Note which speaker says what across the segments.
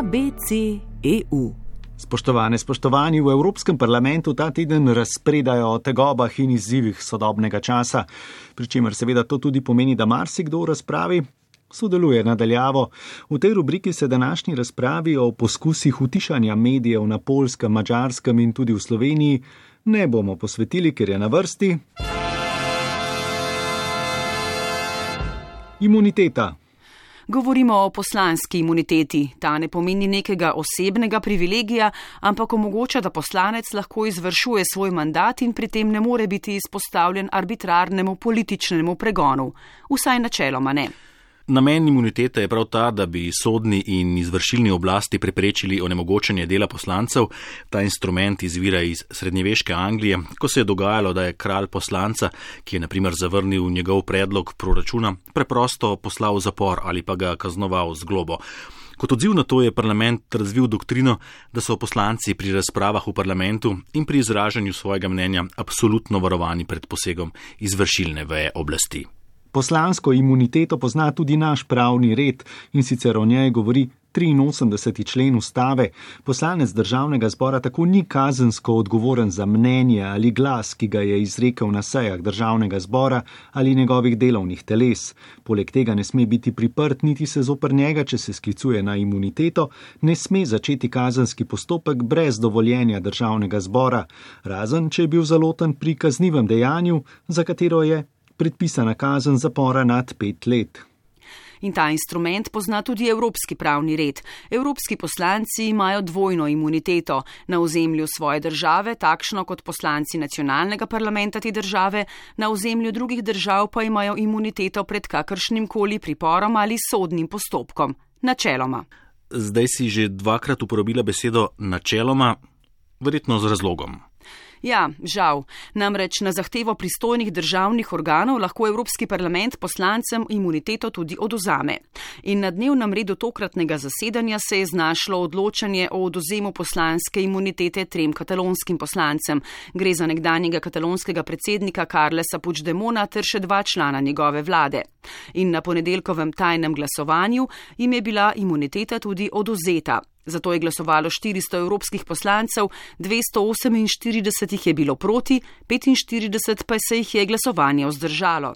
Speaker 1: ABC.eu.
Speaker 2: Spoštovane, spoštovani, v Evropskem parlamentu ta teden razpredajo o tegobah in izzivih sodobnega časa, pri čemer seveda to tudi pomeni, da marsikdo v razpravi sodeluje nadaljavo. V tej rubriki se današnji razpravi o poskusih utišanja medijev na polskem, mačarskem in tudi v Sloveniji ne bomo posvetili, ker je na vrsti. Imuniteta.
Speaker 1: Govorimo o poslanski imuniteti. Ta ne pomeni nekega osebnega privilegija, ampak omogoča, da poslanec lahko izvršuje svoj mandat in pri tem ne more biti izpostavljen arbitrarnemu političnemu pregonu. Vsaj načeloma ne.
Speaker 3: Namen imunitete je prav ta, da bi sodni in izvršilni oblasti preprečili onemogočanje dela poslancev. Ta instrument izvira iz srednjeveške Anglije, ko se je dogajalo, da je kralj poslanca, ki je naprimer zavrnil njegov predlog proračuna, preprosto poslal v zapor ali pa ga kaznoval z globo. Kot odziv na to je parlament razvil doktrino, da so poslanci pri razpravah v parlamentu in pri izražanju svojega mnenja absolutno varovani pred posegom izvršilne veje oblasti.
Speaker 2: Poslansko imuniteto pozna tudi naš pravni red in sicer o njej govori 83. člen ustave. Poslanec državnega zbora tako ni kazensko odgovoren za mnenje ali glas, ki ga je izrekel na sejah državnega zbora ali njegovih delovnih teles. Poleg tega ne sme biti priprt niti se zopr njega, če se sklicuje na imuniteto, ne sme začeti kazenski postopek brez dovoljenja državnega zbora, razen če je bil zaloten pri kaznivem dejanju, za katero je predpisana kazen zapora nad pet let.
Speaker 1: In ta instrument pozna tudi evropski pravni red. Evropski poslanci imajo dvojno imuniteto na ozemlju svoje države, takšno kot poslanci nacionalnega parlamenta te države, na ozemlju drugih držav pa imajo imuniteto pred kakršnim koli priporom ali sodnim postopkom. Načeloma.
Speaker 3: Zdaj si že dvakrat uporabila besedo načeloma, verjetno z razlogom.
Speaker 1: Ja, žal. Namreč na zahtevo pristojnih državnih organov lahko Evropski parlament poslancem imuniteto tudi oduzame. In na dnevnem redu tokratnega zasedanja se je znašlo odločanje o oduzemu poslanske imunitete trem katalonskim poslancem. Gre za nekdanjega katalonskega predsednika Karlesa Puigdemona ter še dva člana njegove vlade. In na ponedeljkovem tajnem glasovanju jim je bila imuniteta tudi oduzeta. Zato je glasovalo 400 evropskih poslancev, 248 jih je bilo proti, 45 pa se jih je glasovanje vzdržalo.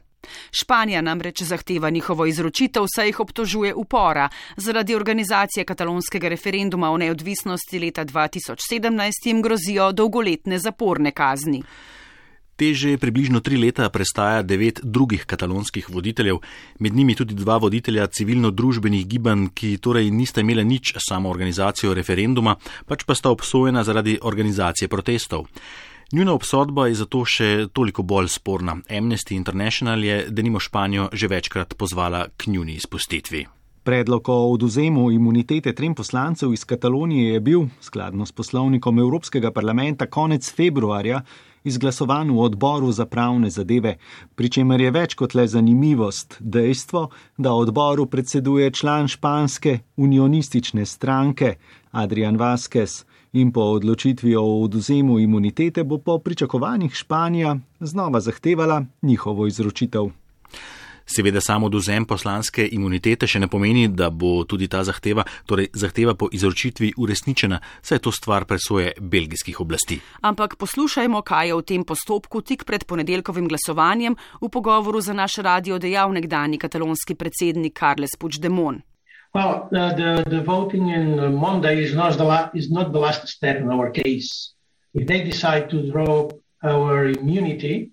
Speaker 1: Španija namreč zahteva njihovo izročitev, saj jih obtožuje upora. Zaradi organizacije katalonskega referenduma o neodvisnosti leta 2017 jim grozijo dolgoletne zaporne kazni.
Speaker 3: Te že približno tri leta prestaja devet drugih katalonskih voditeljev, med njimi tudi dva voditelja civilno-družbenih gibanj, ki torej nista imela nič samo organizacijo referenduma, pač pa sta obsojena zaradi organizacije protestov. Njuna obsodba je zato še toliko bolj sporna. Amnesty International je denimo Španijo že večkrat pozvala k njuni izpustitvi.
Speaker 2: Predlog o oduzemu imunitete trem poslancev iz Katalonije je bil, skladno s poslovnikom Evropskega parlamenta, konec februarja izglasovan v odboru za pravne zadeve, pri čemer je več kot le zanimivost dejstvo, da odboru predseduje član španske unionistične stranke Adrian Vasquez in po odločitvi o oduzemu imunitete bo po pričakovanjih Španija znova zahtevala njihovo izročitev.
Speaker 3: Seveda samo oduzem poslanske imunitete še ne pomeni, da bo tudi ta zahteva, torej zahteva po izročitvi, uresničena, saj je to stvar presoje belgijskih oblasti.
Speaker 1: Ampak poslušajmo, kaj je v tem postopku tik pred ponedeljkovim glasovanjem v pogovoru za naš radio dejal nekdani katalonski predsednik Carles Puigdemont.
Speaker 4: Well, uh, the, the voting in Monday is not, the la- is not the last step in our case. If they decide to drop our immunity,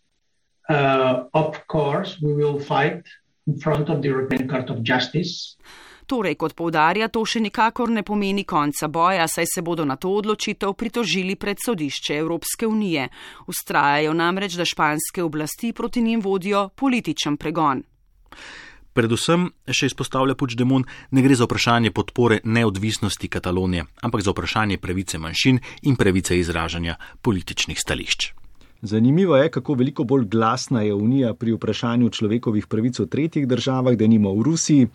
Speaker 4: uh, of course, we will fight in front of the European Court of Justice.
Speaker 1: Torej, kot povdarja, to še nikakor ne pomeni konca boja, saj se bodo na to odločitev pritožili pred sodišče Evropske unije. Ustrajajo namreč, da španske oblasti proti njim vodijo političen pregon.
Speaker 3: Predvsem, še izpostavlja Puigdemont, ne gre za vprašanje podpore neodvisnosti Katalonije, ampak za vprašanje pravice manjšin in pravice izražanja političnih stališč.
Speaker 2: Zanimivo je, kako veliko bolj glasna je Unija pri vprašanju človekovih pravic v tretjih državah, da nimo v Rusiji.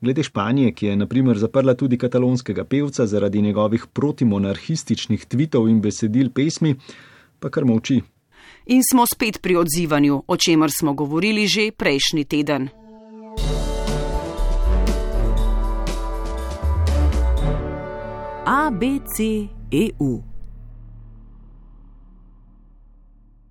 Speaker 2: Glede Španije, ki je naprimer zaprla tudi katalonskega pevca zaradi njegovih protimonarhističnih tvitev in besedil pesmi, pa kar molči.
Speaker 1: In smo spet pri odzivanju, o čemer smo govorili že prejšnji teden.
Speaker 5: ABC EU.